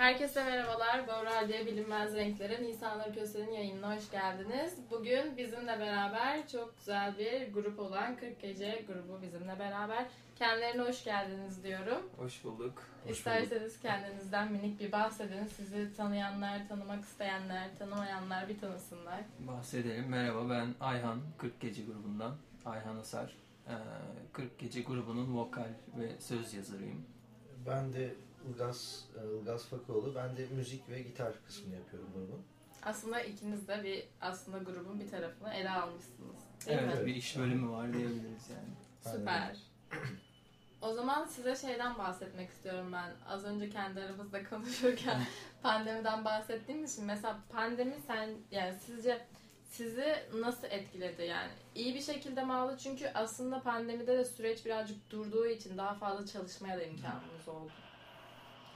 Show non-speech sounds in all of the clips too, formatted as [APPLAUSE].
Herkese merhabalar. Bora diye Bilinmez Renklere Nisanlar Köse'nin yayınına hoş geldiniz. Bugün bizimle beraber çok güzel bir grup olan 40 Gece grubu bizimle beraber. Kendilerine hoş geldiniz diyorum. Hoş bulduk. Hoş İsterseniz kendinizden minik bir bahsedin. Sizi tanıyanlar, tanımak isteyenler, tanımayanlar bir tanısınlar. Bahsedelim. Merhaba ben Ayhan 40 Gece grubundan. Ayhan Asar. Ee, 40 Gece grubunun vokal ve söz yazarıyım. Ben de Ilgaz, e, Ilgaz Fakoğlu. Ben de müzik ve gitar kısmını yapıyorum grubun. Aslında ikiniz de bir aslında grubun bir tarafını ele almışsınız. Değil evet mi? bir iş bölümü var diyebiliriz yani. Süper. O zaman size şeyden bahsetmek istiyorum ben. Az önce kendi aramızda [LAUGHS] konuşurken pandemiden bahsettiğimiz için mesela pandemi sen yani sizce sizi nasıl etkiledi yani? iyi bir şekilde mi aldı? Çünkü aslında pandemide de süreç birazcık durduğu için daha fazla çalışmaya da imkanımız oldu.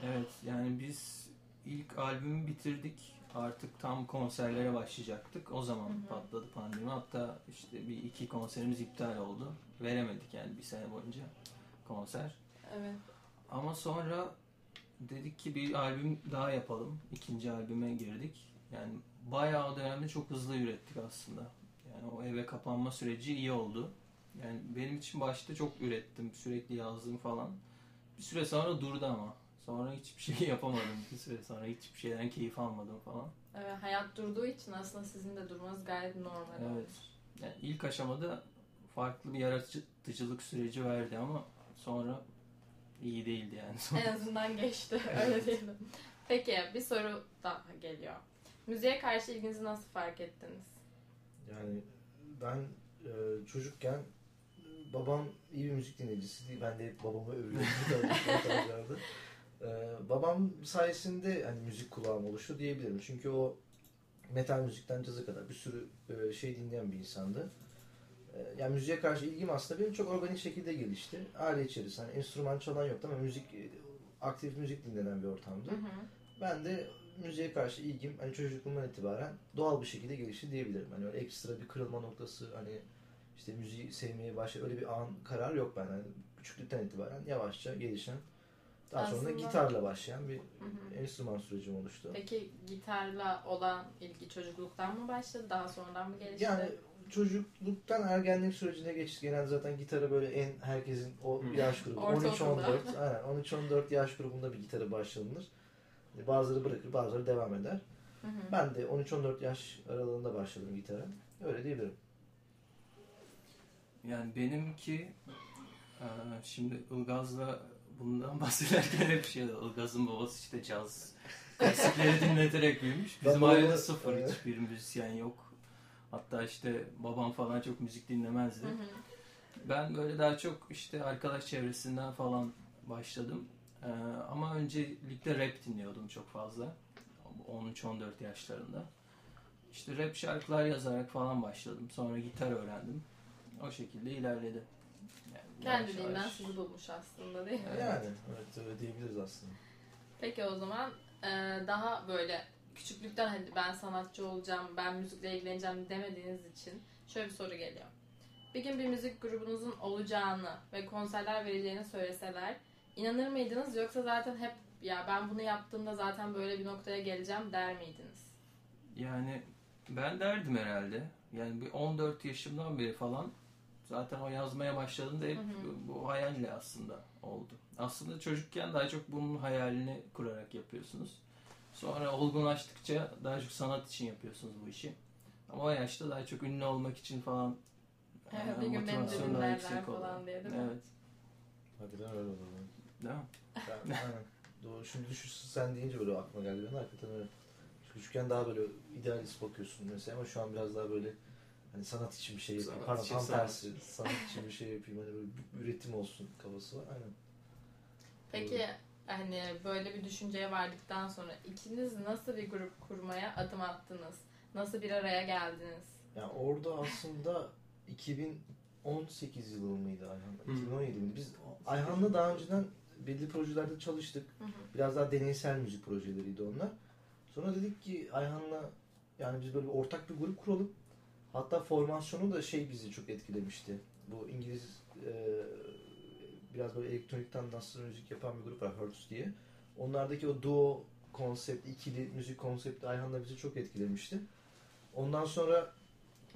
Evet yani biz ilk albümü bitirdik. Artık tam konserlere başlayacaktık. O zaman Hı hı. patladı pandemi. Hatta işte bir iki konserimiz iptal oldu. Veremedik yani bir sene boyunca konser. Evet. Ama sonra dedik ki bir albüm daha yapalım. İkinci albüme girdik. Yani bayağı o dönemde çok hızlı ürettik aslında. Yani o eve kapanma süreci iyi oldu. Yani benim için başta çok ürettim. Sürekli yazdım falan. Bir süre sonra durdu ama. Sonra hiçbir şey [LAUGHS] yapamadım. Bir süre sonra hiçbir şeyden keyif almadım falan. Evet, hayat durduğu için aslında sizin de durmanız gayet normal. Evet. Yani ilk aşamada farklı bir yaratıcılık süreci verdi ama sonra iyi değildi yani. [LAUGHS] En azından geçti. Öyle diyelim. Peki bir soru daha geliyor. Müziğe karşı ilginizi nasıl fark ettiniz? Yani ben e, çocukken babam iyi bir müzik dinleyicisiydi. Ben de hep babamı övüyorum bu tarz- bu tarzlarda. E, babam sayesinde hani müzik kulağım oluştu diyebilirim. Çünkü o metal müzikten caza kadar bir sürü e, şey dinleyen bir insandı. E, yani müziğe karşı ilgim aslında benim çok organik şekilde gelişti. Aile içerisinde hani enstrüman çalan yoktu ama müzik e, aktif müzik dinlenen bir ortamdı. Hı hı. Ben de müziğe karşı ilgim hani çocukluğumdan itibaren doğal bir şekilde gelişti diyebilirim. Hani öyle ekstra bir kırılma noktası hani işte müziği sevmeye başla öyle bir an karar yok ben. Hani küçüklükten itibaren yavaşça gelişen daha sonra Aslında- gitarla başlayan bir Hı hı. enstrüman sürecim oluştu. Peki gitarla olan ilgi çocukluktan mı başladı? Daha sonradan mı gelişti? Yani çocukluktan ergenlik sürecine geçti. Genelde zaten gitarı böyle en herkesin o yaş grubu. Ortaokulda. 13-14. Aynen 13-14 yaş grubunda bir gitarı başlanılır. Bazıları bırakır, bazıları devam eder. Hı hı. Ben de 13-14 yaş aralığında başladım gitara. Öyle diyebilirim. Yani benimki şimdi Ilgaz'la bundan [LAUGHS] bahsederken hep şey Ilgaz'ın babası işte caz klasikleri dinleterek büyümüş. Bizim Ben ailede sıfır Evet. hiçbir müzisyen yok. Hatta işte babam falan çok müzik dinlemezdi. Hı hı. Ben böyle daha çok işte arkadaş çevresinden falan başladım. E, ama öncelikle rap dinliyordum çok fazla. 13-14 yaşlarında. İşte rap şarkılar yazarak falan başladım. Sonra gitar öğrendim. O şekilde ilerledi. Kendiliğinden sizi bulmuş aslında değil mi? Yani evet öyle diyebiliriz aslında. Peki o zaman e, daha böyle küçüklükten hadi ben sanatçı olacağım, ben müzikle ilgileneceğim demediğiniz için şöyle bir soru geliyor. Bir gün bir müzik grubunuzun olacağını ve konserler vereceğini söyleseler inanır mıydınız yoksa zaten hep ya ben bunu yaptığımda zaten böyle bir noktaya geleceğim der miydiniz? Yani ben derdim herhalde. Yani bir 14 yaşımdan beri falan zaten o yazmaya başladığımda hep Hı hı. bu hayalle aslında oldu. Aslında çocukken daha çok bunun hayalini kurarak yapıyorsunuz. Sonra olgunlaştıkça daha çok sanat için yapıyorsunuz bu işi. Ama o yaşta daha çok ünlü olmak için falan Evet, bir gün beni oluyor. falan diye değil mi? Evet. Hadi ben öyle olalım. Değil mi? Ben, aynen. Doğru. Şimdi düşün sen deyince böyle aklıma geldi benim hakikaten öyle. Küçükken daha böyle idealist bakıyorsun mesela ama şu an biraz daha böyle hani sanat için bir şey yapayım. Sanat Pardon için tam sanat. tersi. Sanat için bir şey yapayım. Hani böyle bir üretim olsun kafası var. Aynen. Peki hani böyle bir düşünceye vardıktan sonra ikiniz nasıl bir grup kurmaya adım attınız? Nasıl bir araya geldiniz? Yani orada aslında 2018 yılı mıydı Ayhan? Hı. 2017 mi? Biz Ayhan'la daha önceden belli projelerde çalıştık. Hı hı. Biraz daha deneysel müzik projeleriydi onlar. Sonra dedik ki Ayhan'la yani biz böyle bir ortak bir grup kuralım. Hatta formasyonu da şey bizi çok etkilemişti. Bu İngiliz e, biraz böyle elektronikten danslı müzik yapan bir grup var Hertz diye. Onlardaki o duo konsept, ikili müzik konsepti Ayhan'la bizi çok etkilemişti. Ondan sonra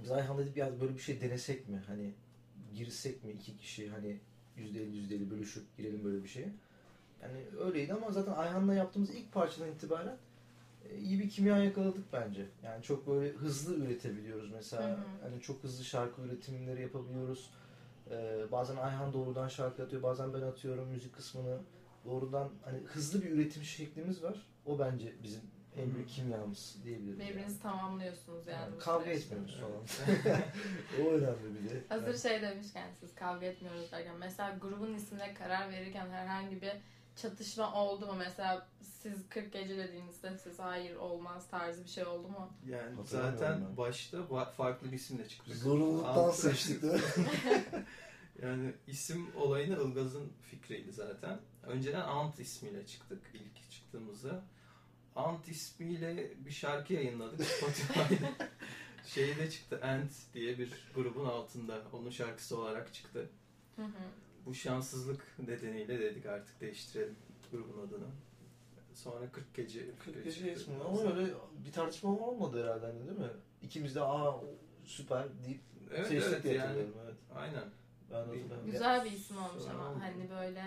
biz Ayhan'la dedik ya böyle bir şey denesek mi? Hani girsek mi iki kişi hani yüzde elli yüzde elli bölüşüp girelim böyle bir şeye. Yani öyleydi ama zaten Ayhan'la yaptığımız ilk parçadan itibaren iyi bir kimya yakaladık bence. Yani çok böyle hızlı üretebiliyoruz mesela. Hı hı. Hani çok hızlı şarkı üretimleri yapabiliyoruz. Ee, bazen Ayhan doğrudan şarkı atıyor, bazen ben atıyorum müzik kısmını. Doğrudan hani hızlı bir üretim şeklimiz var. O bence bizim en büyük kimyamız diyebiliriz. yani. Birbirinizi tamamlıyorsunuz yani. Yani kavga etmiyoruz falan. [LAUGHS] o önemli bir de. Hazır Yani şey demişken siz kavga etmiyoruz derken mesela grubun ismine karar verirken herhangi bir çatışma oldu mu? Mesela siz 40 gece dediğinizde siz hayır olmaz tarzı bir şey oldu mu? Yani zaten ben. başta ba- farklı bir isimle çıktık. Zorunluluktan seçtik değil mi? [LAUGHS] yani isim olayını Ilgaz'ın fikriydi zaten. Önceden Ant ismiyle çıktık ilk çıktığımızda. Ant ismiyle bir şarkı yayınladık Spotify'da. [LAUGHS] Şeyde çıktı Ant diye bir grubun altında. Onun şarkısı olarak çıktı. Hı hı. Bu şanssızlık nedeniyle dedik artık değiştirelim grubun adını. Sonra 40 gece 40 gece ismi ama öyle bir tartışma olmadı herhalde hani değil mi? İkimiz de aa süper deyip Evet seçtik evet diye yani. Evet. aynen. Ben. Güzel bir isim olmuş ama hani böyle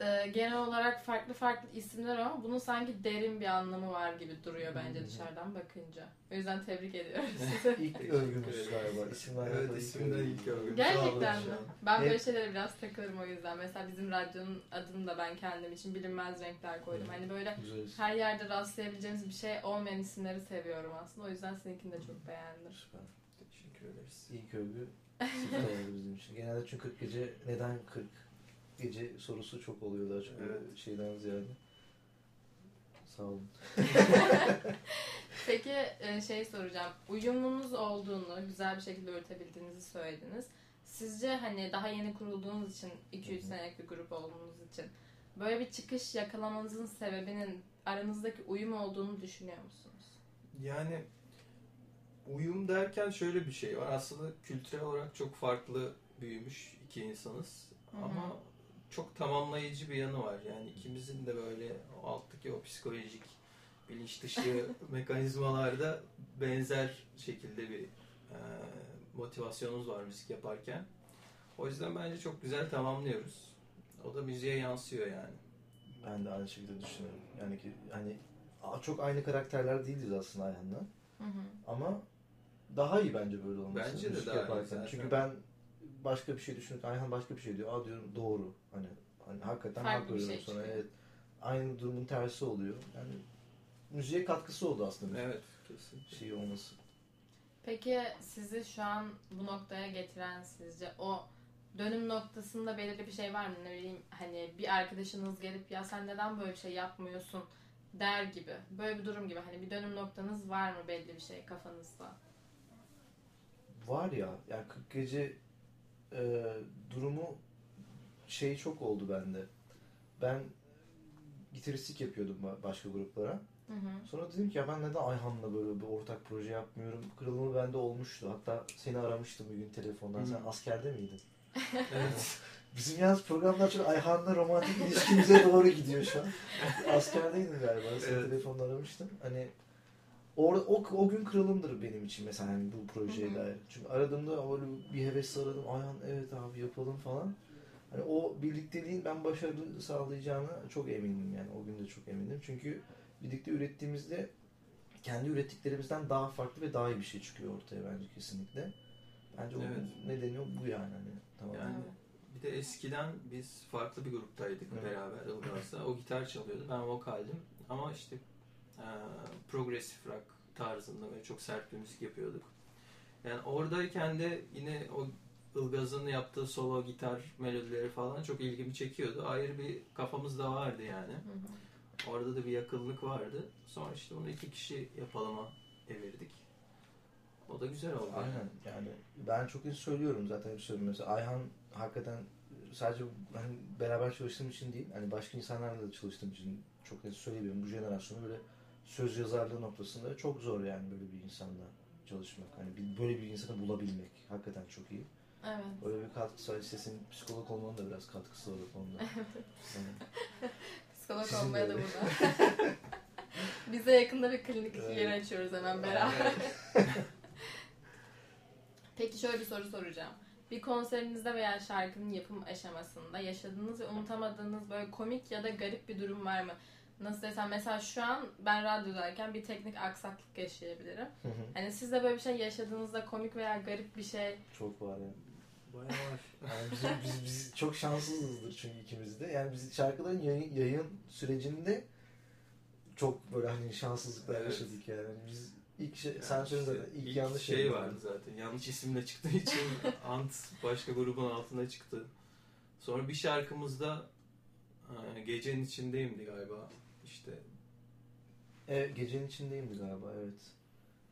e, genel olarak farklı farklı isimler ama bunun sanki derin bir anlamı var gibi duruyor bence hı. dışarıdan bakınca. O yüzden tebrik ediyorum [LAUGHS] sizi. İlk övgümüz galiba. İsimler Evet, isimden ilk övgümüz. Gerçekten mi? Ben böyle Hep- şeylere biraz takılırım o yüzden. Mesela bizim radyonun adını da ben kendim için bilinmez renkler koydum. Hı. Hani böyle Güzel her yerde rastlayabileceğimiz bir şey olmayan isimleri seviyorum aslında. O yüzden seninkini de çok beğendim. Süper. Teşekkür ederiz. İlk övgü süper oldu bizim için. Genelde çünkü 40 gece neden 40 gece sorusu çok oluyor daha çok Evet. şeyden ziyade. Sağ olun. [LAUGHS] Peki e, şey soracağım. Uyumunuz olduğunu, güzel bir şekilde üretebildiğinizi söylediniz. Sizce hani daha yeni kurulduğunuz için, 2-3 Hı hı. senelik bir grup olduğunuz için böyle bir çıkış yakalamanızın sebebinin aranızdaki uyum olduğunu düşünüyor musunuz? Yani uyum derken şöyle bir şey var. Aslında kültürel olarak çok farklı büyümüş iki insanız. Hı hı. Ama çok tamamlayıcı bir yanı var. Yani ikimizin de böyle o alttaki o psikolojik bilinç dışı [LAUGHS] mekanizmalarda benzer şekilde bir e, motivasyonumuz var müzik yaparken. O yüzden bence çok güzel tamamlıyoruz. O da müziğe yansıyor yani. Ben de aynı şekilde düşünüyorum. Yani ki hani çok aynı karakterler değiliz aslında Ayhan'la. Hı hı. Ama daha iyi bence böyle olması. Bence de müzik daha iyi yaparken. zaten. Çünkü ben başka bir şey düşünürken Ayhan başka bir şey diyor. Aa diyorum doğru. Hani, hani hakikaten Farklı hak veriyorum şey sonra. çıkıyor. Evet. Aynı durumun tersi oluyor. Yani müziğe katkısı oldu aslında müzik Evet, kesinlikle. şey olması. Peki sizi şu an bu noktaya getiren sizce o dönüm noktasında belirli bir şey var mı? Ne bileyim hani bir arkadaşınız gelip ya sen neden böyle bir şey yapmıyorsun der gibi. Böyle bir durum gibi. Hani bir dönüm noktanız var mı belli bir şey kafanızda? Var ya, yani 40 gece e, durumu şey çok oldu bende. Ben gitaristlik yapıyordum ba- başka gruplara. Hı hı. Sonra dedim ki ya ben neden Ayhan'la böyle bir ortak proje yapmıyorum? Kırılımı bende olmuştu. Hatta seni aramıştım bir gün telefondan. Sen Hı. askerde miydin? [LAUGHS] Evet. Bizim yalnız programlar çok Ayhan'la romantik ilişkimize doğru gidiyor şu an. [LAUGHS] Askerdeydin galiba. Seni Evet. telefonla aramıştım. Hani Orada, o, o gün kırılımdır benim için mesela hani bu projeye dair. Çünkü aradığımda öyle bir hevesle aradım. Ayhan evet abi yapalım falan. Hani o birlikteliğin ben başarılı sağlayacağına çok eminim yani. O gün de çok eminim. Çünkü birlikte ürettiğimizde kendi ürettiklerimizden daha farklı ve daha iyi bir şey çıkıyor ortaya bence kesinlikle. Bence Evet. o nedeni bu yani. Hani, tamam. Yani bir de eskiden biz farklı bir gruptaydık Evet. beraber Ilgaz'la. O gitar çalıyordu, ben vokaldim. Ama işte e, progresif rock tarzında böyle çok sert bir müzik yapıyorduk. Yani oradayken de yine o Ilgaz'ın yaptığı solo gitar melodileri falan çok ilgimi çekiyordu. Ayrı bir kafamız da vardı yani. Hı hı. Orada da bir yakınlık vardı. Sonra işte onu iki kişi yapalıma evirdik. O da güzel oldu. Aynen yani ben çok iyi söylüyorum zaten hep söylüyorum. Mesela Ayhan hakikaten sadece hani beraber çalıştığım için değil hani başka insanlarla da çalıştığım için çok net söyleyebilirim. Bu jenerasyonu böyle söz yazarlığı noktasında çok zor yani böyle bir insanla çalışmak. Hani bir- böyle bir insanı bulabilmek hakikaten çok iyi. Evet. Böyle bir katkısı var. İşte senin psikolog olmanın da biraz katkısı var o konuda. [LAUGHS] Yani [LAUGHS] Psikolog olmaya da burada. [LAUGHS] Bize yakında bir klinik Evet. yeri açıyoruz hemen beraber. Peki şöyle bir soru soracağım. Bir konserinizde veya şarkının yapım aşamasında yaşadığınız ve unutamadığınız böyle komik ya da garip bir durum var mı? Nasıl desem mesela şu an ben radyodayken bir teknik aksaklık yaşayabilirim. Hı hı. Hani siz de böyle bir şey yaşadığınızda komik veya garip bir şey Çok var yani. Bayağı var. Yani bizim, biz, biz çok şanssızızdır çünkü ikimiz de. Yani biz şarkıların yayın, yayın sürecinde çok böyle hani şanssızlıklar Evet. yaşadık yani. Biz ilk şey, Yani sen işte zaten ilk, ilk yanlış şey vardı zaten. Yanlış isimle çıktığı için [LAUGHS] Ant başka grubun altına çıktı. Sonra bir şarkımızda e, gecenin içindeyimdi galiba. İşte Evet, gecenin içindeyimdi galiba evet.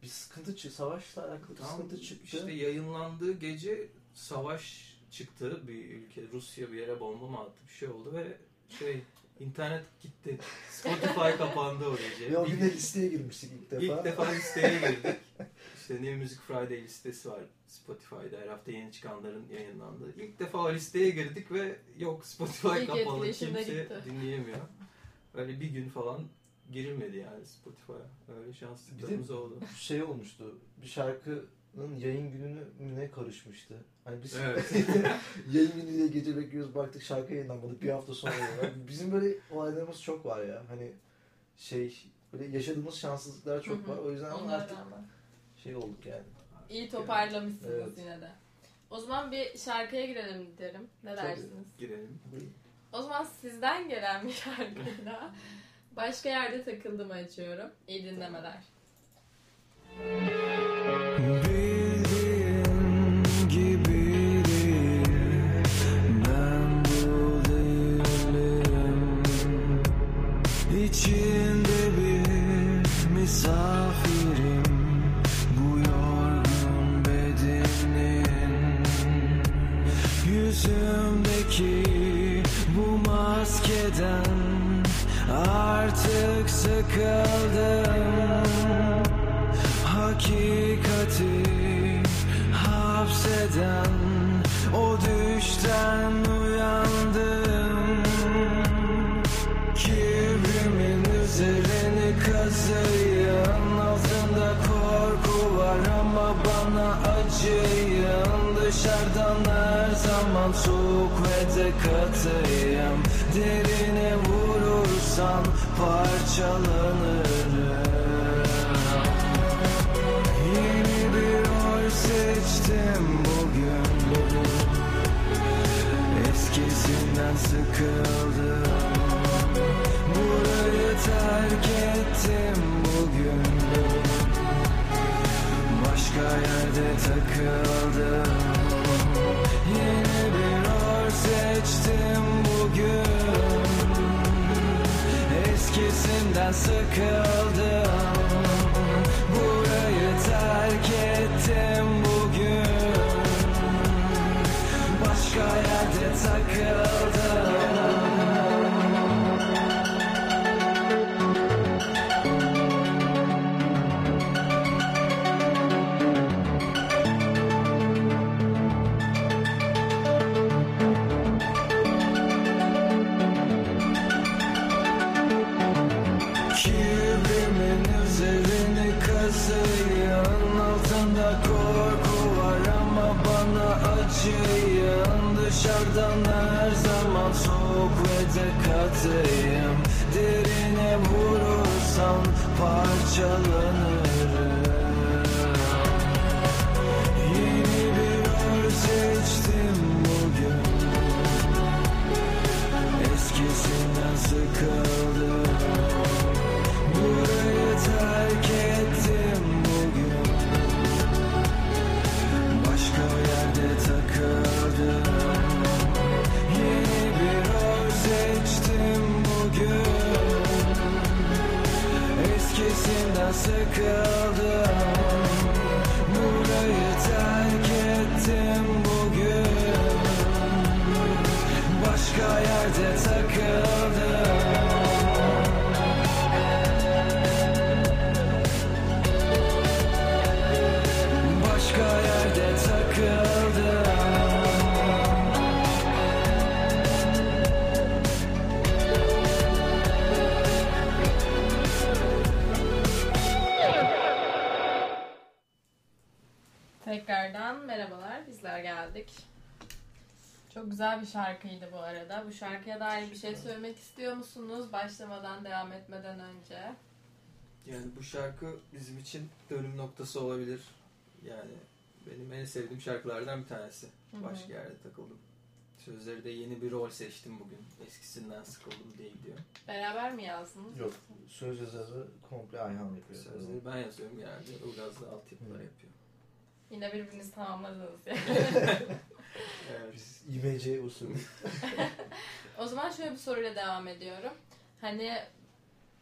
Bir sıkıntı çıktı, savaşla alakalı tam sıkıntı çıktı. işte yayınlandığı gece savaş çıktı bir ülke. Rusya bir yere bomba mı attı bir şey oldu ve şey internet gitti. Spotify [LAUGHS] kapandı o gece. Ve o Bir- gün de listeye girmiştik ilk defa. İlk defa listeye girdik. [LAUGHS] İşte New Music Friday listesi var Spotify'da. Her hafta yeni çıkanların yayınlandığı. İlk defa o listeye girdik ve yok Spotify İlk kapalı. Kimse gitti. dinleyemiyor. Öyle bir gün falan girilmedi yani Spotify'a. Öyle şanslıklarımız oldu. [LAUGHS] şey olmuştu. Bir şarkının yayın gününü ne karışmıştı. Hani biz Evet. [LAUGHS] yayın günü diye gece bekliyoruz baktık şarkı yayınlanmadı bir hafta sonra [LAUGHS] yayınlandı. Bizim böyle olaylarımız çok var ya. Hani şey böyle yaşadığımız şanssızlıklar çok var. O yüzden ama artık onlardan da. şey olduk yani. İyi toparlamışsınız Evet. yine de. O zaman bir şarkıya girelim derim. Ne Tabii. dersiniz? Girelim. O zaman sizden gelen bir şarkıyla başka yerde takıldım açıyorum. İyi dinlemeler. İçinde bir misafirim Bu yorgun bedenin Yüzümdeki Derine vurursan parçalanırım. Yeni bir rol seçtim bugün. Eskisinden sıkıldım. Burayı terk ettim bugün. Başka yerde takıldım Eskisinden Burayı terk ettim bugün Başka yerde takıldım. Güzel bir şarkıydı bu arada. Bu şarkıya dair bir şey söylemek istiyor musunuz? Başlamadan, devam etmeden önce. Yani bu şarkı bizim için dönüm noktası olabilir. Yani benim en sevdiğim şarkılardan bir tanesi. Başka yerde takıldım. Sözleri de yeni bir rol seçtim bugün. Eskisinden sıkıldım diye gidiyor. Beraber mi yazdınız? Yok. Söz yazarı komple Ayhan yapıyor. Sözleri ben yazıyorum genelde. Ilgaz da altyapılar yapıyor. Yine birbirinizi tamamladınız yani. [LAUGHS] [LAUGHS] Evet. Biz usulü. [LAUGHS] o zaman şöyle bir soruyla devam ediyorum. Hani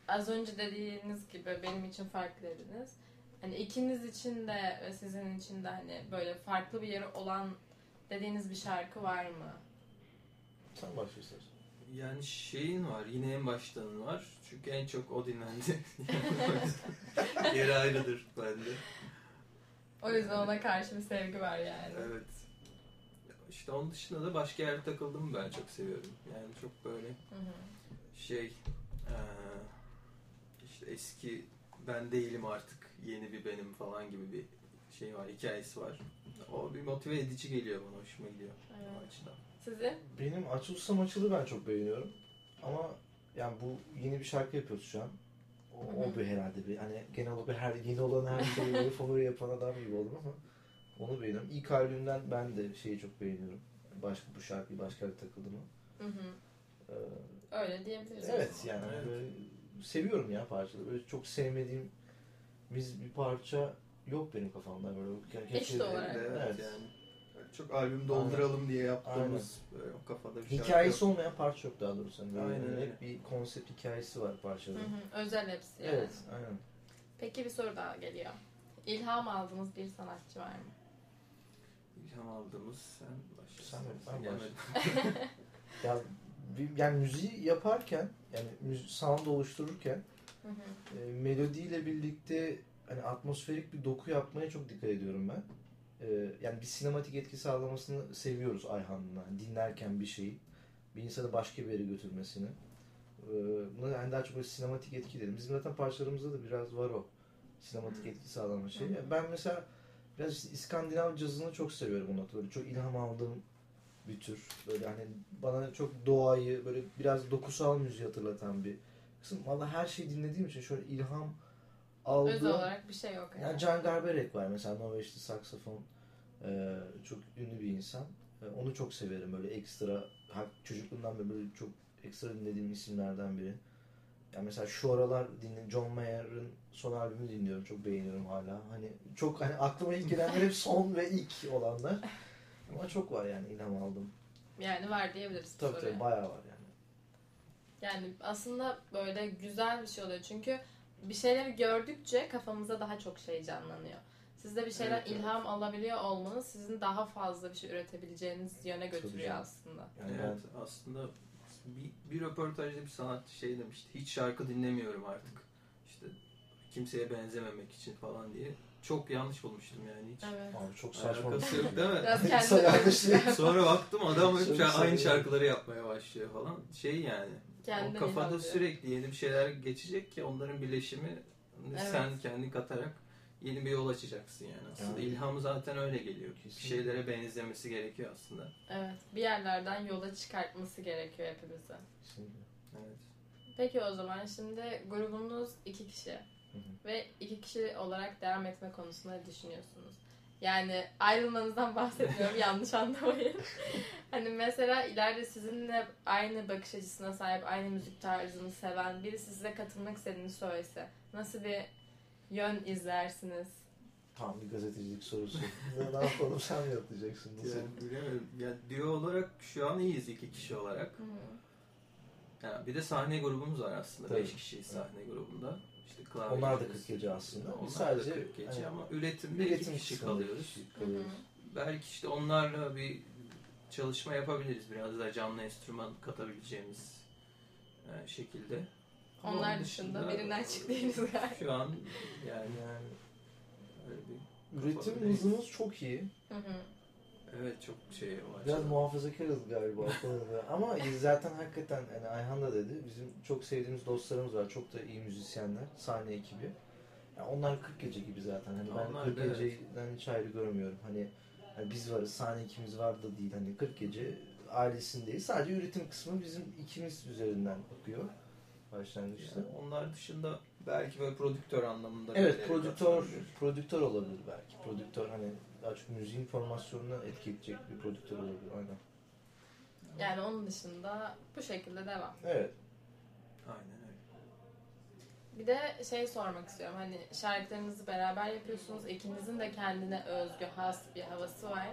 az önce dediğiniz gibi benim için farklı dediniz. Hani ikiniz için de ve sizin için de hani böyle farklı bir yeri olan dediğiniz bir şarkı var mı? Sen başla istersen. Yani şeyin var, yine en baştanın var. Çünkü en çok o dinlendi. [LAUGHS] Yeri ayrıdır bende. O yüzden ona karşı bir sevgi var yani. Evet. İşte onun dışında da başka yerde takıldım ben çok seviyorum. Yani çok böyle Hı hı. şey eee, işte eski ben değilim artık yeni bir benim falan gibi bir şey var, hikayesi var. O bir motive edici geliyor bana, hoşuma gidiyor o Evet. açıdan. Sizi? Benim açılsam açılı ben çok beğeniyorum. Ama yani bu yeni bir şarkı yapıyoruz şu an. O, Hı o bir herhalde bir hani genel olarak her yeni olan her şeyi [LAUGHS] favori yapan adam gibi oldum ama onu beğeniyorum. İlk albümden ben de şeyi çok beğeniyorum. Başka bu şarkıyı başka bir takıldım. Hı hı. Ee, Öyle diyebiliriz. evet yani Evet. böyle seviyorum ya parçaları. Böyle çok sevmediğim biz bir parça yok benim kafamda böyle. Eşit olarak. Evet, Evet. yani. Çok albüm dolduralım diye yaptığımız böyle o kafada bir şarkı Hikayesi yok. olmayan parça yok daha doğrusu. Yani Aynen hep bir konsept hikayesi var Hı parçada. hı. Özel hepsi yani. Evet, aynen. Peki bir soru daha geliyor. İlham aldığınız bir sanatçı var mı? İlham aldığımız sen başla. Sen mi? Ben gelmedin. [LAUGHS] Ya bir- yani müziği yaparken yani müzik sound oluştururken Hı hı. e, melodiyle birlikte hani atmosferik bir doku yapmaya çok dikkat ediyorum ben. E, yani bir sinematik etki sağlamasını seviyoruz Ayhan'la. Dinlerken bir şeyi bir insanı başka bir yere götürmesini. E, buna yani daha çok böyle sinematik etki derim. Bizim zaten parçalarımızda da biraz var o. Sinematik Hı. etki sağlama şey. Hı hı. Ben mesela biraz işte İskandinav cazını çok seviyorum o noktada. Çok ilham aldığım bir tür. Böyle hani bana çok doğayı böyle biraz dokusal müziği hatırlatan bir kısım. Valla her şeyi dinlediğim için şöyle ilham aldığım... Özel olarak bir şey yok yani. Yani Can Garberek var mesela Norveçli saksafon e, çok ünlü bir insan. E, onu çok severim böyle ekstra çocukluğumdan beri böyle çok ekstra dinlediğim isimlerden biri. Yani mesela şu aralar dinle John Mayer'ın son albümünü dinliyorum. Çok beğeniyorum hala. Hani çok hani aklıma ilk gelenler hep son ve ilk olanlar. Ama çok var yani ilham aldım. Yani var diyebiliriz Tabii tabii bayağı var yani. Yani aslında böyle güzel bir şey oluyor. Çünkü bir şeyleri gördükçe kafamıza daha çok şey canlanıyor. Siz de bir şeyden Evet, evet. ilham alabiliyor olmanız sizin daha fazla bir şey üretebileceğiniz yöne götürüyor aslında. Yani evet aslında bir, bir röportajda bir sanatçı şey demişti. Hiç şarkı dinlemiyorum artık. İşte kimseye benzememek için falan diye. Çok yanlış bulmuştum yani hiç. Evet. abi çok saçma. Alakası yok değil mi? Biraz [LAUGHS] yanlış [LAUGHS] Sonra baktım adam hep aynı seviyorum. şarkıları yapmaya başlıyor falan. Şey yani. Kendini o kafada ilhamlıyor. sürekli yeni bir şeyler geçecek ki onların birleşimi Evet. sen kendi katarak yeni bir yol açacaksın yani. Aslında Yani. ilham zaten öyle geliyor. Bir Kesinlikle. şeylere benzemesi gerekiyor aslında. Evet. Bir yerlerden yola çıkartması gerekiyor hepimize. Kesinlikle. Evet. Peki o zaman şimdi grubunuz iki kişi. hı. Ve iki kişi olarak devam etme konusunda düşünüyorsunuz? Yani ayrılmanızdan [LAUGHS] bahsetmiyorum [LAUGHS] yanlış anlamayın. hani mesela ileride sizinle aynı bakış açısına sahip, aynı müzik tarzını seven biri size katılmak istediğini söylese nasıl bir yön izlersiniz? Tam bir gazetecilik sorusu. [LAUGHS] ne yapalım sen mi yapacaksın? Nasıl? Yani bilemedim. Ya duo olarak şu an iyiyiz iki kişi olarak. Hı. Yani bir de sahne grubumuz var aslında. Tabii. Beş kişiyiz sahne grubunda. İşte klavye Onlar da çalıyoruz. 40 gece aslında. Onlar Biz sadece da 40 gece hani ama üretimde üretim iki kişi kalıyoruz. kişi Hı kalıyoruz. hı. Belki işte onlarla bir çalışma yapabiliriz. Biraz daha canlı enstrüman katabileceğimiz e, şekilde. Ama Onlar dışında birinden çık değiliz [LAUGHS] galiba. Şu an yani Yani öyle bir üretim Kafadayız. hızımız çok iyi. Hı hı. evet çok şey o Biraz muhafazakarız galiba konuda. [LAUGHS] Ama zaten hakikaten hani Ayhan da dedi. Bizim çok sevdiğimiz dostlarımız var. Çok da iyi müzisyenler. Sahne ekibi. Ya onlar 40 gece gibi zaten. Hani ben Onlar 40 da evet. geceden hiç ayrı görmüyorum. Hani, hani biz varız, sahne ikimiz var da değil. Hani 40 gece ailesindeyiz. Sadece üretim kısmı bizim ikimiz üzerinden akıyor başlangıçta. Yani onlar dışında belki böyle prodüktör anlamında Evet, prodüktör prodüktör olabilir belki. Prodüktör hani daha çok müziğin formasyonuna etki edecek bir prodüktör olabilir. Aynen. Yani onun dışında bu şekilde devam. Evet. Aynen öyle. Bir de şey sormak istiyorum. Hani şarkılarınızı beraber yapıyorsunuz. İkinizin de kendine özgü, has bir havası var.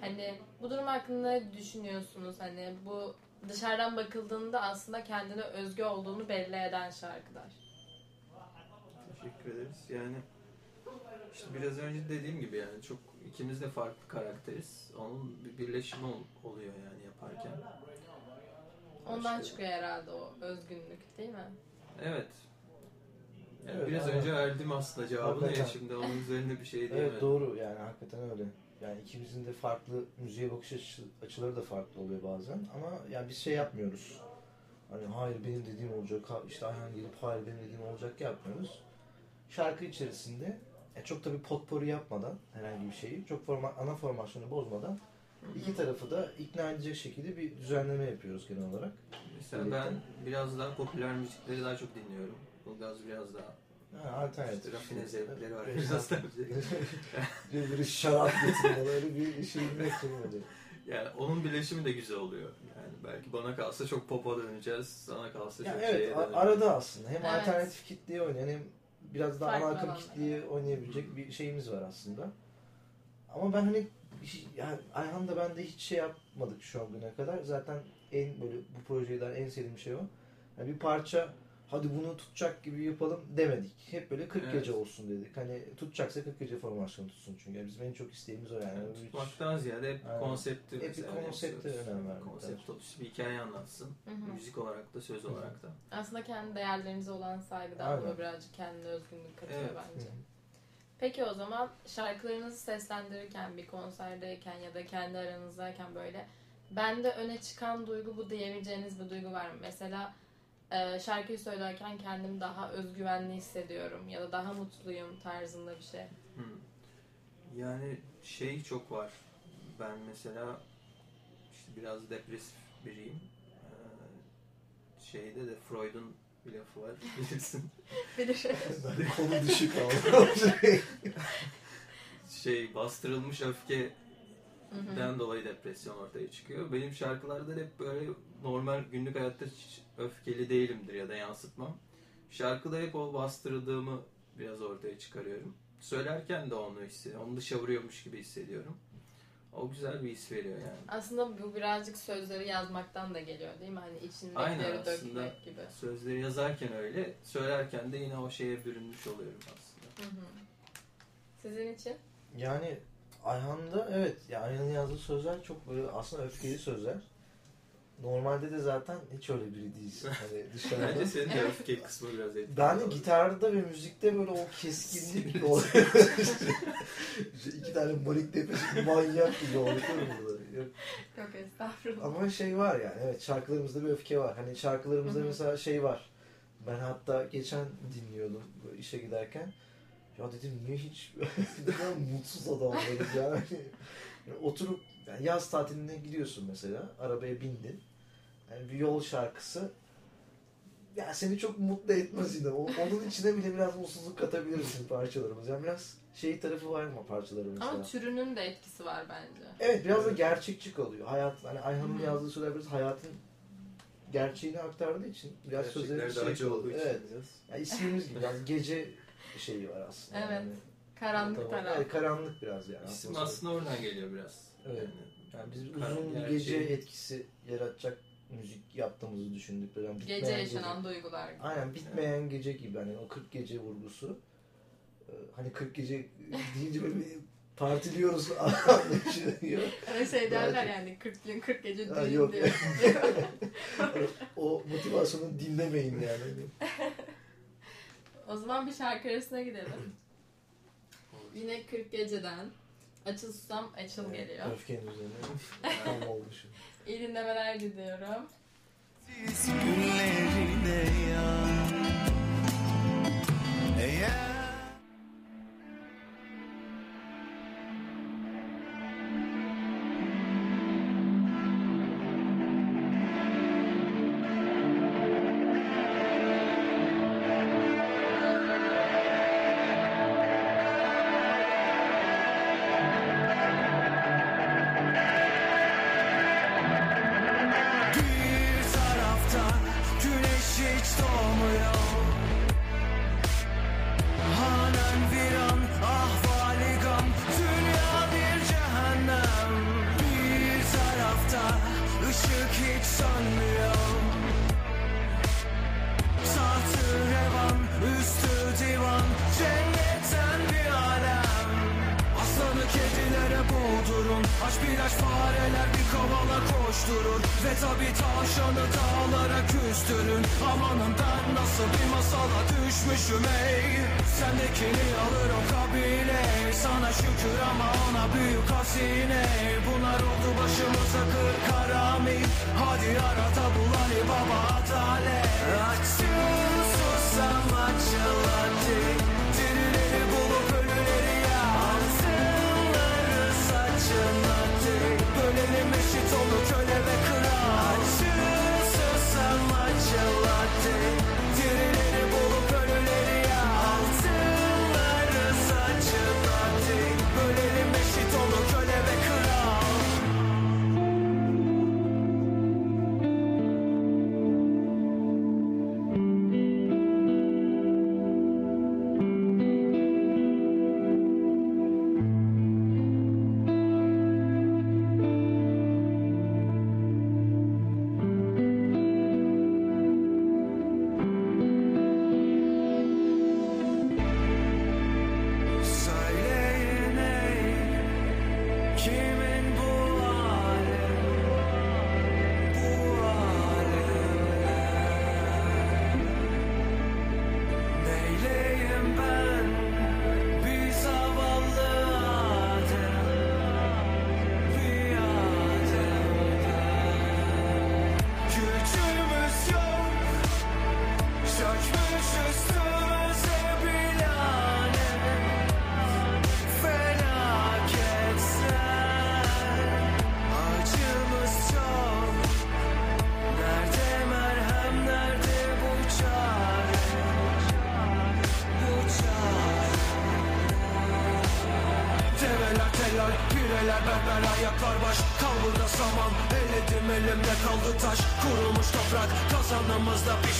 Hani bu durum hakkında ne düşünüyorsunuz? Hani bu dışarıdan bakıldığında aslında kendine özgü olduğunu belli eden şarkılar. Teşekkür ederiz. Yani işte biraz önce dediğim gibi yani çok ikimiz de farklı karakteriz. Onun bir birleşimi ol- oluyor yani yaparken. Ondan Başka- çıkıyor herhalde o özgünlük değil mi? Evet. Yani Evet, biraz aynen. önce verdim aslında cevabını ya şimdi onun üzerine bir şey diyemedim. Evet doğru yani hakikaten öyle. Yani ikimizin de farklı müziğe bakış açı- açıları da farklı oluyor bazen ama yani biz şey yapmıyoruz. Hani hayır benim dediğim olacak, ha- işte Ayhan gelip hayır benim dediğim olacak yapmıyoruz. Şarkı içerisinde e, çok da bir potpourri yapmadan herhangi bir şeyi, çok forma, ana formasyonu bozmadan iki tarafı da ikna edecek şekilde bir düzenleme yapıyoruz genel olarak. Mesela ben biraz daha popüler müzikleri daha çok dinliyorum. Ilgaz biraz daha Ha, alternatif. işte rafine zevkleri var. [LAUGHS] Biraz daha [LAUGHS] bir, şarap getirmeli öyle bir şey beklemedi. Yani onun birleşimi de güzel oluyor. Yani belki bana kalsa çok pop'a döneceğiz, sana kalsa Ya çok evet şeye döneceğiz. arada aslında hem Evet. alternatif kitleye oynayan hem biraz daha ana akım kitleye oynayabilecek bir şeyimiz var aslında. Ama ben hani şey- yani Ayhan'da ben de hiç şey yapmadık şu an güne kadar. Zaten en böyle bu projeden en sevdiğim şey o. Yani bir parça hadi bunu tutacak gibi yapalım demedik. Hep böyle 40 Evet. gece olsun dedik. Hani tutacaksa 40 gece formasyonu tutsun çünkü. Yani bizim en çok isteğimiz o yani. Yani Hiç- tutmaktan ziyade hep Aynen. konsepti Hep bir konsepte önem vermek Konsept olsun, bir hikaye anlatsın. Hı hı. Müzik olarak da, söz olarak da. Aslında kendi değerlerinize olan saygıdan Aynen. bu birazcık kendine özgünlük katıyor Evet. bence. Hı. Peki o zaman şarkılarınızı seslendirirken bir konserdeyken ya da kendi aranızdayken böyle bende öne çıkan duygu bu diyebileceğiniz bir duygu var mı? Mesela e, şarkıyı söylerken kendimi daha özgüvenli hissediyorum ya da daha mutluyum tarzında bir şey. Hı. Yani şey çok var. Ben mesela işte biraz depresif biriyim. Ee, şeyde de Freud'un bir lafı var [LAUGHS] bilirsin. [LAUGHS] Şey. Ben konu düşük [LAUGHS] ama. şey bastırılmış öfke. Den dolayı depresyon ortaya çıkıyor. Benim şarkılarda hep böyle normal günlük hayatta hiç öfkeli değilimdir ya da yansıtmam. Şarkıda hep o bastırdığımı biraz ortaya çıkarıyorum. Söylerken de onu hissediyorum. Onu dışa vuruyormuş gibi hissediyorum. O güzel bir his veriyor yani. Aslında bu birazcık sözleri yazmaktan da geliyor değil mi? Hani içindekileri Aynen aslında. dökmek gibi. Sözleri yazarken öyle, söylerken de yine o şeye bürünmüş oluyorum aslında. Hı hı. Sizin için? Yani Ayhan'da evet ya Ayhan'ın yazdığı sözler çok böyle aslında öfkeli sözler. Normalde de zaten hiç öyle biri değilsin. [LAUGHS] Hani dışarıda. Bence senin de öfke kısmı biraz etkili. Ben de gitarda ve müzikte böyle o keskinlik o [LAUGHS] işte iki tane manik depresif manyak gibi oluyorum burada. Yok. Yok estağfurullah. Ama şey var yani evet şarkılarımızda bir öfke var. Hani şarkılarımızda mesela şey var. Ben hatta geçen dinliyordum işe giderken. Ya dedim niye hiç [LAUGHS] mutsuz adamlarız yani. [LAUGHS] Yani oturup yani yaz tatiline gidiyorsun mesela. Arabaya bindin. Yani bir yol şarkısı ya seni çok mutlu etmez yine. O- Onun içine bile biraz mutsuzluk katabilirsin parçalarımız. Yani biraz şey tarafı var mı parçalarımızda? Ama türünün de etkisi var bence. Evet biraz da gerçekçi kalıyor. Hayat hani Ayhan'ın yazdığı sözler biraz hayatın gerçeğini aktardığı için biraz sözleri şey acı olduğu için Evet. biraz. Yani ismimiz gibi biraz gece şeyi var aslında. Evet. Yani, Karanlık Tamam. taraf. Evet, karanlık biraz yani. İsim atmosfer. aslında oradan geliyor biraz. Evet. Yani, Yani biz uzun bir gece etkisi yaratacak müzik yaptığımızı düşündük. Bitmeyen Gece yaşanan duygular gibi. Aynen bitmeyen gece gibi hani o 40 gece vurgusu. Ee, Hani 40 gece deyince böyle bir partiliyoruz anlaşılıyor. [LAUGHS] Öyle şey derler yani 40 gün 40 gece düğün diyor. [LAUGHS] o motivasyonu dinlemeyin yani. [LAUGHS] o zaman bir şarkı arasına gidelim. Yine 40 geceden Açıl Susam Açıl geliyor. Öfkenin üzerine [LAUGHS] tam olmuş. İyi dinlemeler diliyorum. Günlerine yan Eğer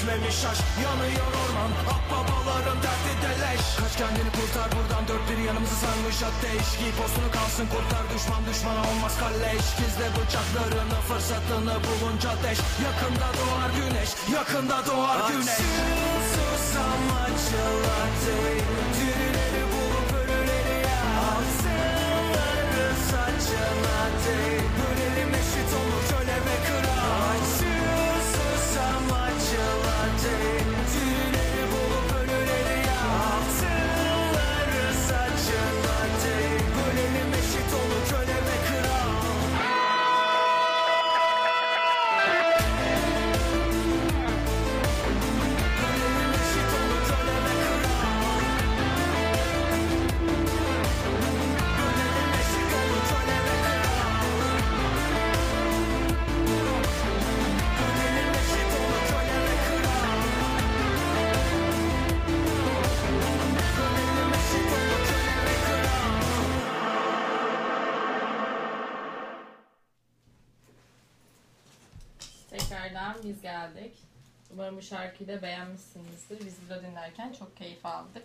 kazanımızda pişmemiş aş Yanıyor orman, akbabaların derdi deleş. Kaç kendini kurtar buradan dört bir yanımızı sarmış ateş. Giy postunu kalsın kurtar düşman düşmana olmaz kalleş. Gizle bıçaklarını fırsatını bulunca deş Yakında doğar güneş, yakında doğar güneş. Açıl susam Dirileri bulup ölüleri ya Altınları saçın hadi Bölelim eşit biz geldik. Umarım bu şarkıyı da beğenmişsinizdir. Biz burada dinlerken çok keyif aldık.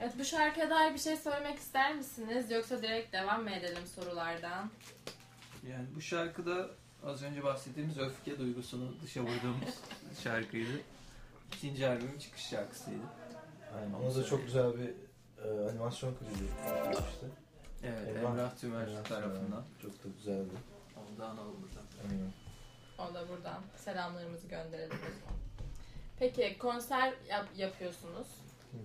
Evet bu şarkıya dair bir şey söylemek ister misiniz? Yoksa direkt devam mı edelim sorulardan? Yani bu şarkıda az önce bahsettiğimiz öfke duygusunu dışa vurduğumuz [LAUGHS] şarkıydı. İkinci albümün çıkış şarkısıydı. Aynen. Ona da çok güzel bir e, animasyon klibi yapmıştı. Evet, Emrah- Emrah, Tümer tarafından. Çok da güzeldi. Analım buradan. Aynen. O da buradan selamlarımızı gönderelim o zaman. Peki konser yap- yapıyorsunuz.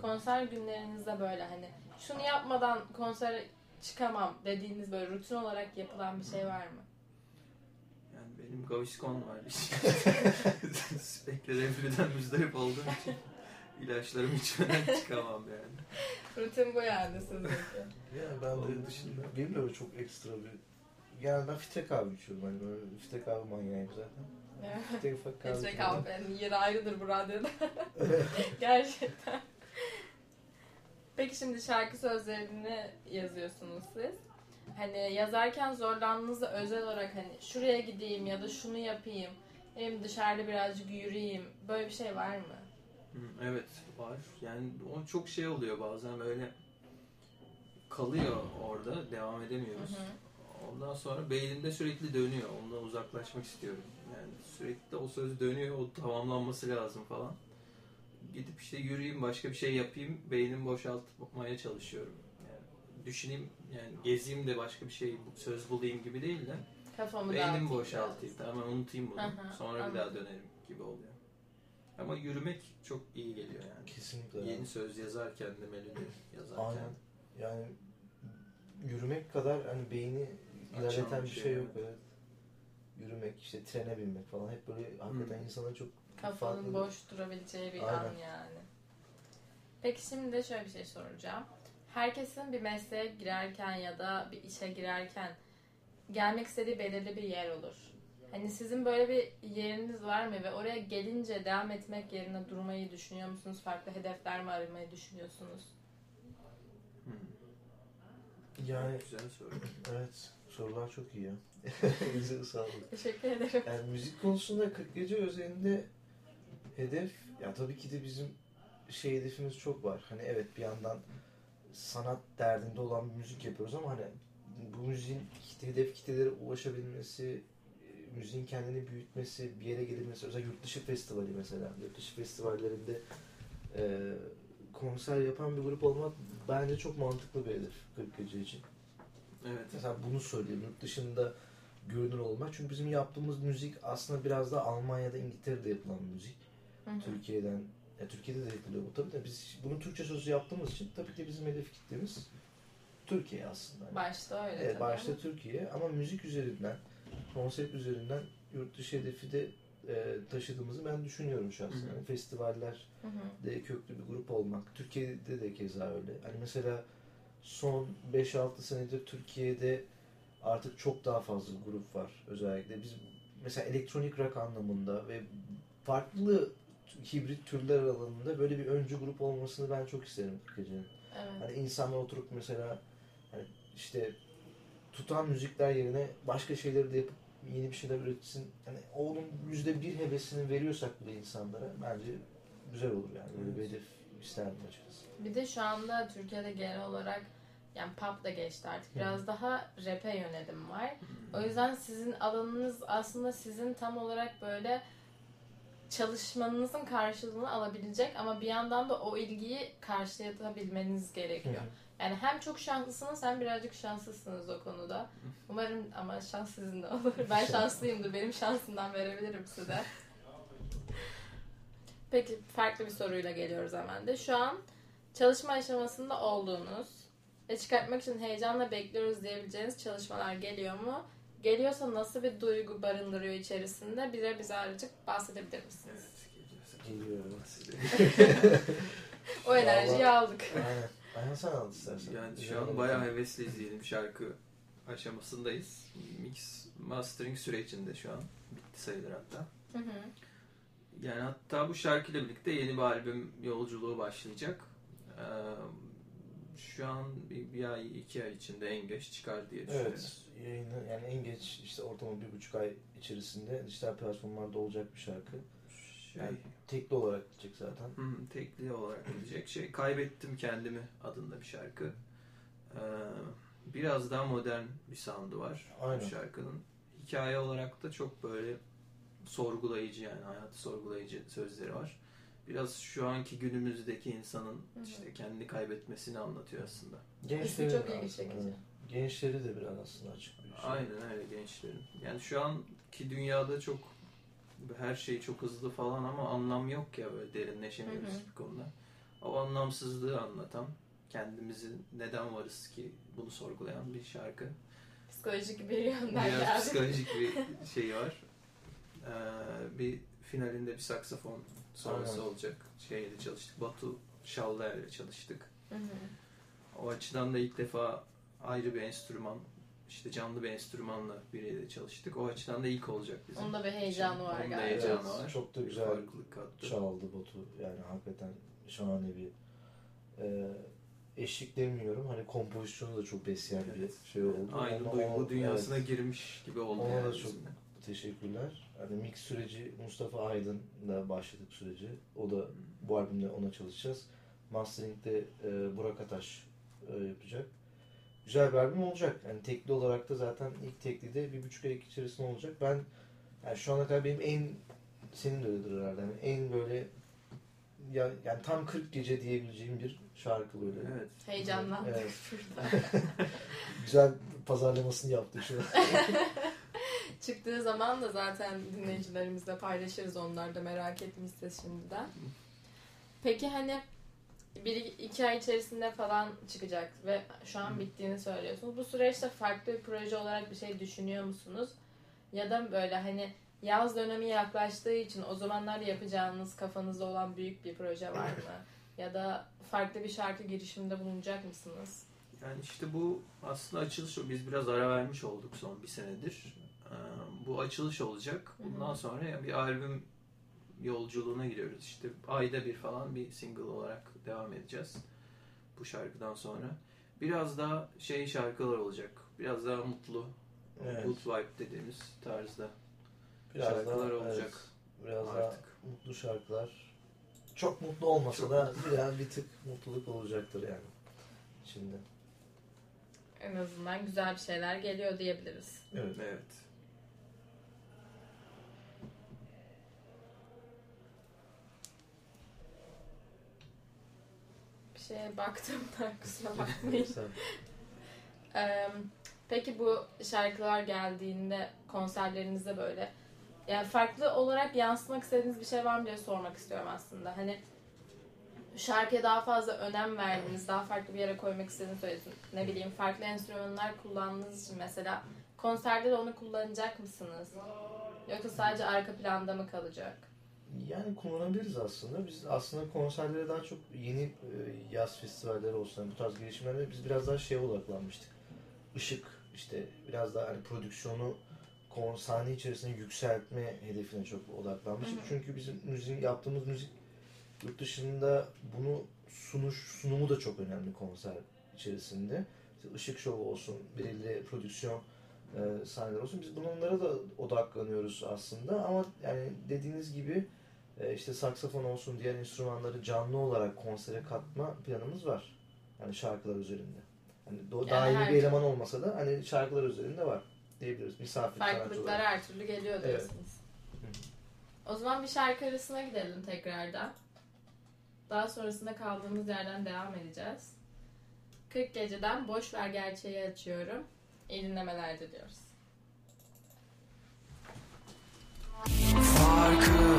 Konser günlerinizde böyle hani şunu yapmadan konsere çıkamam dediğiniz böyle rutin olarak yapılan bir şey var mı? Yani benim Gaviscon var. [LAUGHS] Sürekli reflüden müzdarip olduğum için ilaçlarımı içmeden çıkamam yani. Rutin bu yani sizdeki. Ya ben de dışında. benim de öyle çok ekstra bir yani ben filtre kahve içiyorum hani böyle filtre kahve manyağıyım zaten. Filtre kahve Filtre içiyorum. kahvenin yeri ayrıdır bu radyoda. [LAUGHS] [LAUGHS] Gerçekten. Peki şimdi şarkı sözlerini yazıyorsunuz siz. Hani yazarken zorlandığınızda özel olarak hani şuraya gideyim ya da şunu yapayım. Hem dışarıda birazcık yürüyeyim. Böyle bir şey var mı? Hı, Evet var. Yani o çok şey oluyor bazen böyle kalıyor orada devam edemiyoruz. Hı hı. Ondan sonra beynimde sürekli dönüyor. Ondan uzaklaşmak istiyorum. Yani sürekli o söz dönüyor. O tamamlanması lazım falan. Gidip işte yürüyeyim, başka bir şey yapayım. Beynimi boşaltmaya çalışıyorum. Yani düşüneyim, yani gezeyim de başka bir şey söz bulayım gibi değil de Kafamı beynimi boşaltayım. Tamamen unutayım bunu. Sonra bir daha dönerim gibi oluyor. Ama yürümek çok iyi geliyor yani. Kesinlikle. Yeni söz yazarken de melodi yazarken. Aynen. Yani yürümek kadar hani beyni ilerleten bir şey şey yok. Evet. Yürümek, işte trene binmek falan hep böyle hakikaten Hı. insana çok Kafanın farklı- boş durabileceği bir Aynen. an yani. Peki şimdi de şöyle bir şey soracağım. Herkesin bir mesleğe girerken ya da bir işe girerken gelmek istediği belirli bir yer olur. Hani sizin böyle bir yeriniz var mı ve oraya gelince devam etmek yerine durmayı düşünüyor musunuz? Farklı hedefler mi aramayı düşünüyorsunuz? Hı. Yani Güzel soru. evet sorular çok iyi ya. [LAUGHS] Güzel sağ olun. Teşekkür ederim. Yani müzik konusunda 40 gece özelinde hedef ya tabii ki de bizim şey hedefimiz çok var. Hani evet bir yandan sanat derdinde olan bir müzik yapıyoruz ama hani bu müziğin kitle, hedef kitlelere ulaşabilmesi, e, müziğin kendini büyütmesi, bir yere gelmesi, özellikle yurt dışı festivali mesela. Yurt dışı festivallerinde e, konser yapan bir grup olmak bence çok mantıklı bir hedef 40 gece için. Evet. Mesela bunu söyleyeyim. Yurt dışında görünür olmak. Çünkü bizim yaptığımız müzik aslında biraz da Almanya'da, İngiltere'de yapılan müzik. Hı hı. Türkiye'den, ya Türkiye'de de yapılıyor bu tabii de biz bunu Türkçe sözü yaptığımız için tabii ki bizim hedef kitlemiz Türkiye aslında. Başta öyle Evet, tabii. başta Türkiye ama müzik üzerinden, konsept üzerinden yurt dışı hedefi de e, taşıdığımızı ben düşünüyorum şahsen. Hı hı. Yani festivaller de köklü bir grup olmak. Türkiye'de de keza öyle. Hani mesela son 5-6 senedir Türkiye'de artık çok daha fazla grup var özellikle. Biz mesela elektronik rock anlamında ve farklı hibrit türler alanında böyle bir öncü grup olmasını ben çok isterim Türkiye'nin. Evet. Hani insanlar oturup mesela hani işte tutan müzikler yerine başka şeyleri de yapıp yeni bir şeyler üretsin. Hani onun yüzde bir hevesini veriyorsak bile insanlara bence güzel olur yani. Böyle bir hedef isterdim açıkçası. Bir de şu anda Türkiye'de genel olarak yani pop da geçti artık. Biraz daha rap'e yönelim var. O yüzden sizin alanınız aslında sizin tam olarak böyle çalışmanızın karşılığını alabilecek ama bir yandan da o ilgiyi karşılayabilmeniz gerekiyor. Yani hem çok şanslısınız hem birazcık şanslısınız o konuda. Umarım ama şans sizin de olur. Ben şanslıyımdır. Benim şansımdan verebilirim size. Peki farklı bir soruyla geliyoruz hemen de. Şu an çalışma aşamasında olduğunuz ve çıkartmak için heyecanla bekliyoruz diyebileceğiniz çalışmalar geliyor mu? Geliyorsa nasıl bir duygu barındırıyor içerisinde? Bize bize azıcık bahsedebilir misiniz? Geliyor [LAUGHS] O enerjiyi Vallahi- aldık. Aynen. Aynen sen al istersen. Yani şu an bayağı hevesliyiz diyelim şarkı aşamasındayız. Mix mastering sürecinde şu an. Bitti sayılır hatta. Hı hı. Yani hatta bu şarkıyla birlikte yeni bir albüm yolculuğu başlayacak. Ee, şu an bir, bir ay, iki ay içinde en geç çıkar diye düşünüyoruz. Evet. Yayını yani en geç işte ortalama bir buçuk ay içerisinde dijital platformlarda olacak bir şarkı. Şey, Yani tekli olarak gidecek zaten. Hı, tekli olarak gelecek şey. Kaybettim kendimi adında bir şarkı. Ee, biraz daha modern bir sound'u var Aynen. bu şarkının. Hikaye olarak da çok böyle sorgulayıcı yani hayatı sorgulayıcı sözleri var. Biraz şu anki günümüzdeki insanın Hı hı. işte kendini kaybetmesini anlatıyor aslında. İsmi çok ilgi çekici. Gençleri de biraz aslında açık bir şey. Aynen öyle gençlerin. Yani şu anki dünyada çok her şey çok hızlı falan ama anlam yok ya böyle derinleşemiyoruz Hı hı. bir konuda. O anlamsızlığı anlatan, kendimizi neden varız ki bunu sorgulayan bir şarkı. Psikolojik bir yönden Biraz geldi. psikolojik bir şey var. Ee, bir finalinde bir saksafon sonrası Aynen. olacak. Şeyle çalıştık. Batu Şallar ile çalıştık. Hı hı. O açıdan da ilk defa ayrı bir enstrüman, işte canlı bir enstrümanla biriyle çalıştık. O açıdan da ilk olacak bizim. Onda bir heyecanı var Onun da galiba. heyecanı Evet, var. çok da Bir güzel farklılık kattı. Çaldı Batu. Yani hakikaten şahane bir e, eşlik demiyorum. Hani kompozisyonu da çok besleyen Evet. bir şey oldu. Aynı Ama duygu o- dünyasına evet, girmiş gibi oldu. Ona yani da çok- bizimle. Teşekkürler. Hani mix süreci Mustafa Aydın'la başladık süreci. O da bu albümde ona çalışacağız. Mastering'de e, Burak Ataş e, yapacak. güzel bir albüm olacak. Yani tekli olarak da zaten ilk tekli de bir buçuk ay içerisinde olacak. Ben yani şu ana kadar benim en senin de öyledir herhalde. Yani en böyle ya, yani tam 40 gece diyebileceğim bir şarkı böyle. Evet. Heyecanlandık Evet. [LAUGHS] [LAUGHS] Güzel pazarlamasını yaptı şu an. [LAUGHS] Çıktığı zaman da zaten dinleyicilerimizle paylaşırız. Onlar da merak etmişse şimdiden. Peki hani bir iki ay içerisinde falan çıkacak ve şu an bittiğini söylüyorsunuz. Bu süreçte farklı bir proje olarak bir şey düşünüyor musunuz? Ya da böyle hani yaz dönemi yaklaştığı için o zamanlar yapacağınız kafanızda olan büyük bir proje var mı? [LAUGHS] Ya da farklı bir şarkı girişiminde bulunacak mısınız? Yani işte bu aslında açılış biz biraz ara vermiş olduk son bir senedir. Bu açılış olacak. Bundan Hı hı. sonra bir albüm yolculuğuna giriyoruz. İşte ayda bir falan bir single olarak devam edeceğiz bu şarkıdan sonra. Biraz daha şey şarkılar olacak. Biraz daha mutlu, Evet. good vibe dediğimiz tarzda Biraz şarkılar daha, olacak evet, biraz daha artık. mutlu şarkılar. Çok mutlu olmasa Çok da biraz bir tık mutluluk olacaktır yani. Şimdi. En azından güzel bir şeyler geliyor diyebiliriz. Evet. Evet. Şeye baktım da [LAUGHS] kusura bakmayın. Peki bu şarkılar geldiğinde konserlerinizde böyle yani farklı olarak yansıtmak istediğiniz bir şey var mı diye sormak istiyorum aslında. Hani şarkıya daha fazla önem verdiğiniz, daha farklı bir yere koymak istediğinizi söyledin. Ne bileyim farklı enstrümanlar kullandığınız için mesela konserde de onu kullanacak mısınız? Yoksa sadece arka planda mı kalacak? Yani kullanabiliriz aslında. Biz aslında konserlere daha çok yeni e, yaz festivalleri olsun, bu tarz girişimlerde biz biraz daha şeye odaklanmıştık. Işık, işte biraz daha hani prodüksiyonu kon- sahne içerisinde yükseltme hedefine çok odaklanmıştık. Hı hı. Çünkü bizim müzik yaptığımız müzik yurt dışında bunu sunuş sunumu da çok önemli konser içerisinde. İşte ışık şovu olsun, belirli prodüksiyon e, sahneler olsun. Biz bunlara da odaklanıyoruz aslında ama yani dediğiniz gibi işte saksafon olsun diğer enstrümanları canlı olarak konsere katma planımız var. Yani şarkılar üzerinde. Hani do- daha Yani iyi bir eleman olmasa da hani şarkılar üzerinde var diyebiliriz. Misafir Farklılıklar her türlü geliyor Evet. diyorsunuz. O zaman bir şarkı arasına gidelim tekrardan. Daha sonrasında kaldığımız yerden devam edeceğiz. 40 geceden boş ver gerçeği açıyorum. İyi dinlemeler diliyoruz. Farkındayım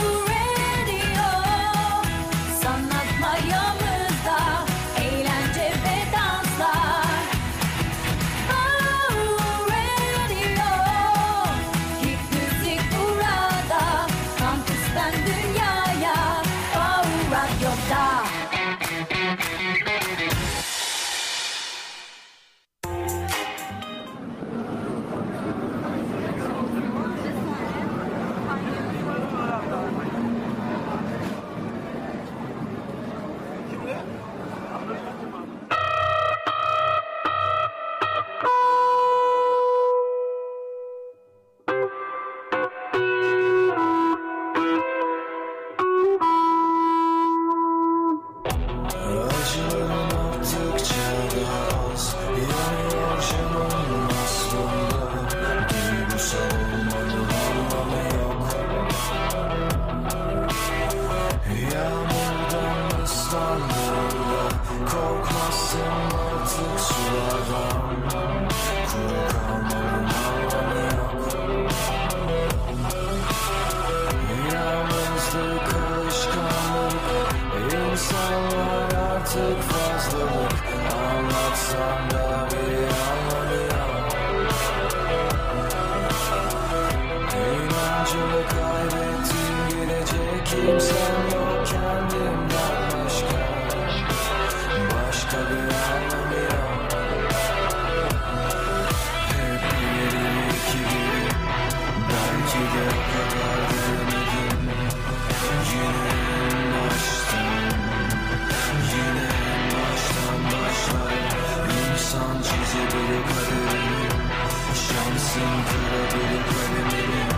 over. Yabancı kaybettim gidecek kimsem yok kendimden başka. Başka bir anlam Hep biri iki Belki de o Yine baştan Yine baştan başlar. İnsan çizebilir kaderini Şansın kırabilir kalemini.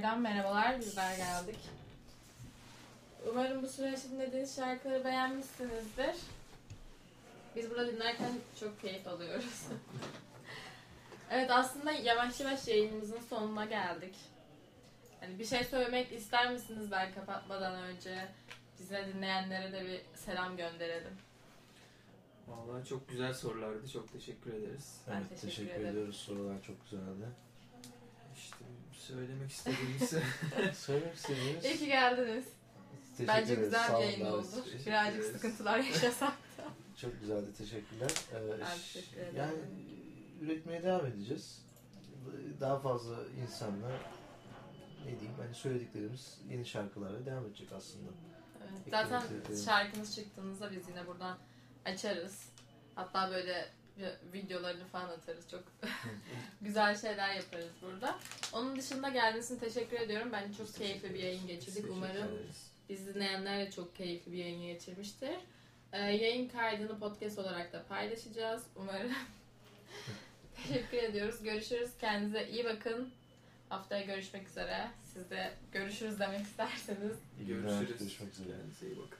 Tekrardan merhabalar, bizler geldik. Umarım bu süreçte dinlediğiniz şarkıları beğenmişsinizdir. Biz burada dinlerken çok keyif alıyoruz. [LAUGHS] evet aslında yavaş yavaş yayınımızın sonuna geldik. Hani bir şey söylemek ister misiniz ben kapatmadan önce? Bize dinleyenlere de bir selam gönderelim. Vallahi çok güzel sorulardı. Çok teşekkür ederiz. Ben Evet, teşekkür teşekkür, ederim. ediyoruz. Sorular çok güzeldi. Söylemek istediğimiz [LAUGHS] Söylemek istediğiniz... İyi ki geldiniz. Teşekkür Bence ederiz. güzel bir yayın oldu. Birazcık ederiz. sıkıntılar yaşasak. [LAUGHS] Çok güzeldi. Teşekkürler. Ee, Ben teşekkür ederim. Yani üretmeye devam edeceğiz. Daha fazla insanla ne diyeyim hani söylediklerimiz yeni şarkılarla devam edecek aslında. Evet, zaten şarkınız çıktığınızda biz yine buradan açarız. Hatta böyle videolarını falan atarız. Çok [LAUGHS] güzel şeyler yaparız burada. Onun dışında geldiğiniz için teşekkür ediyorum. Bence çok keyifli bir yayın geçirdik. Umarım biz dinleyenler de çok keyifli bir yayın geçirmiştir. Ee, yayın kaydını podcast olarak da paylaşacağız. Umarım. [LAUGHS] teşekkür ediyoruz. Görüşürüz. Kendinize iyi bakın. Haftaya görüşmek üzere. Siz de görüşürüz demek isterseniz. Görüşürüz. Görüşmek üzere. Kendinize iyi bakın.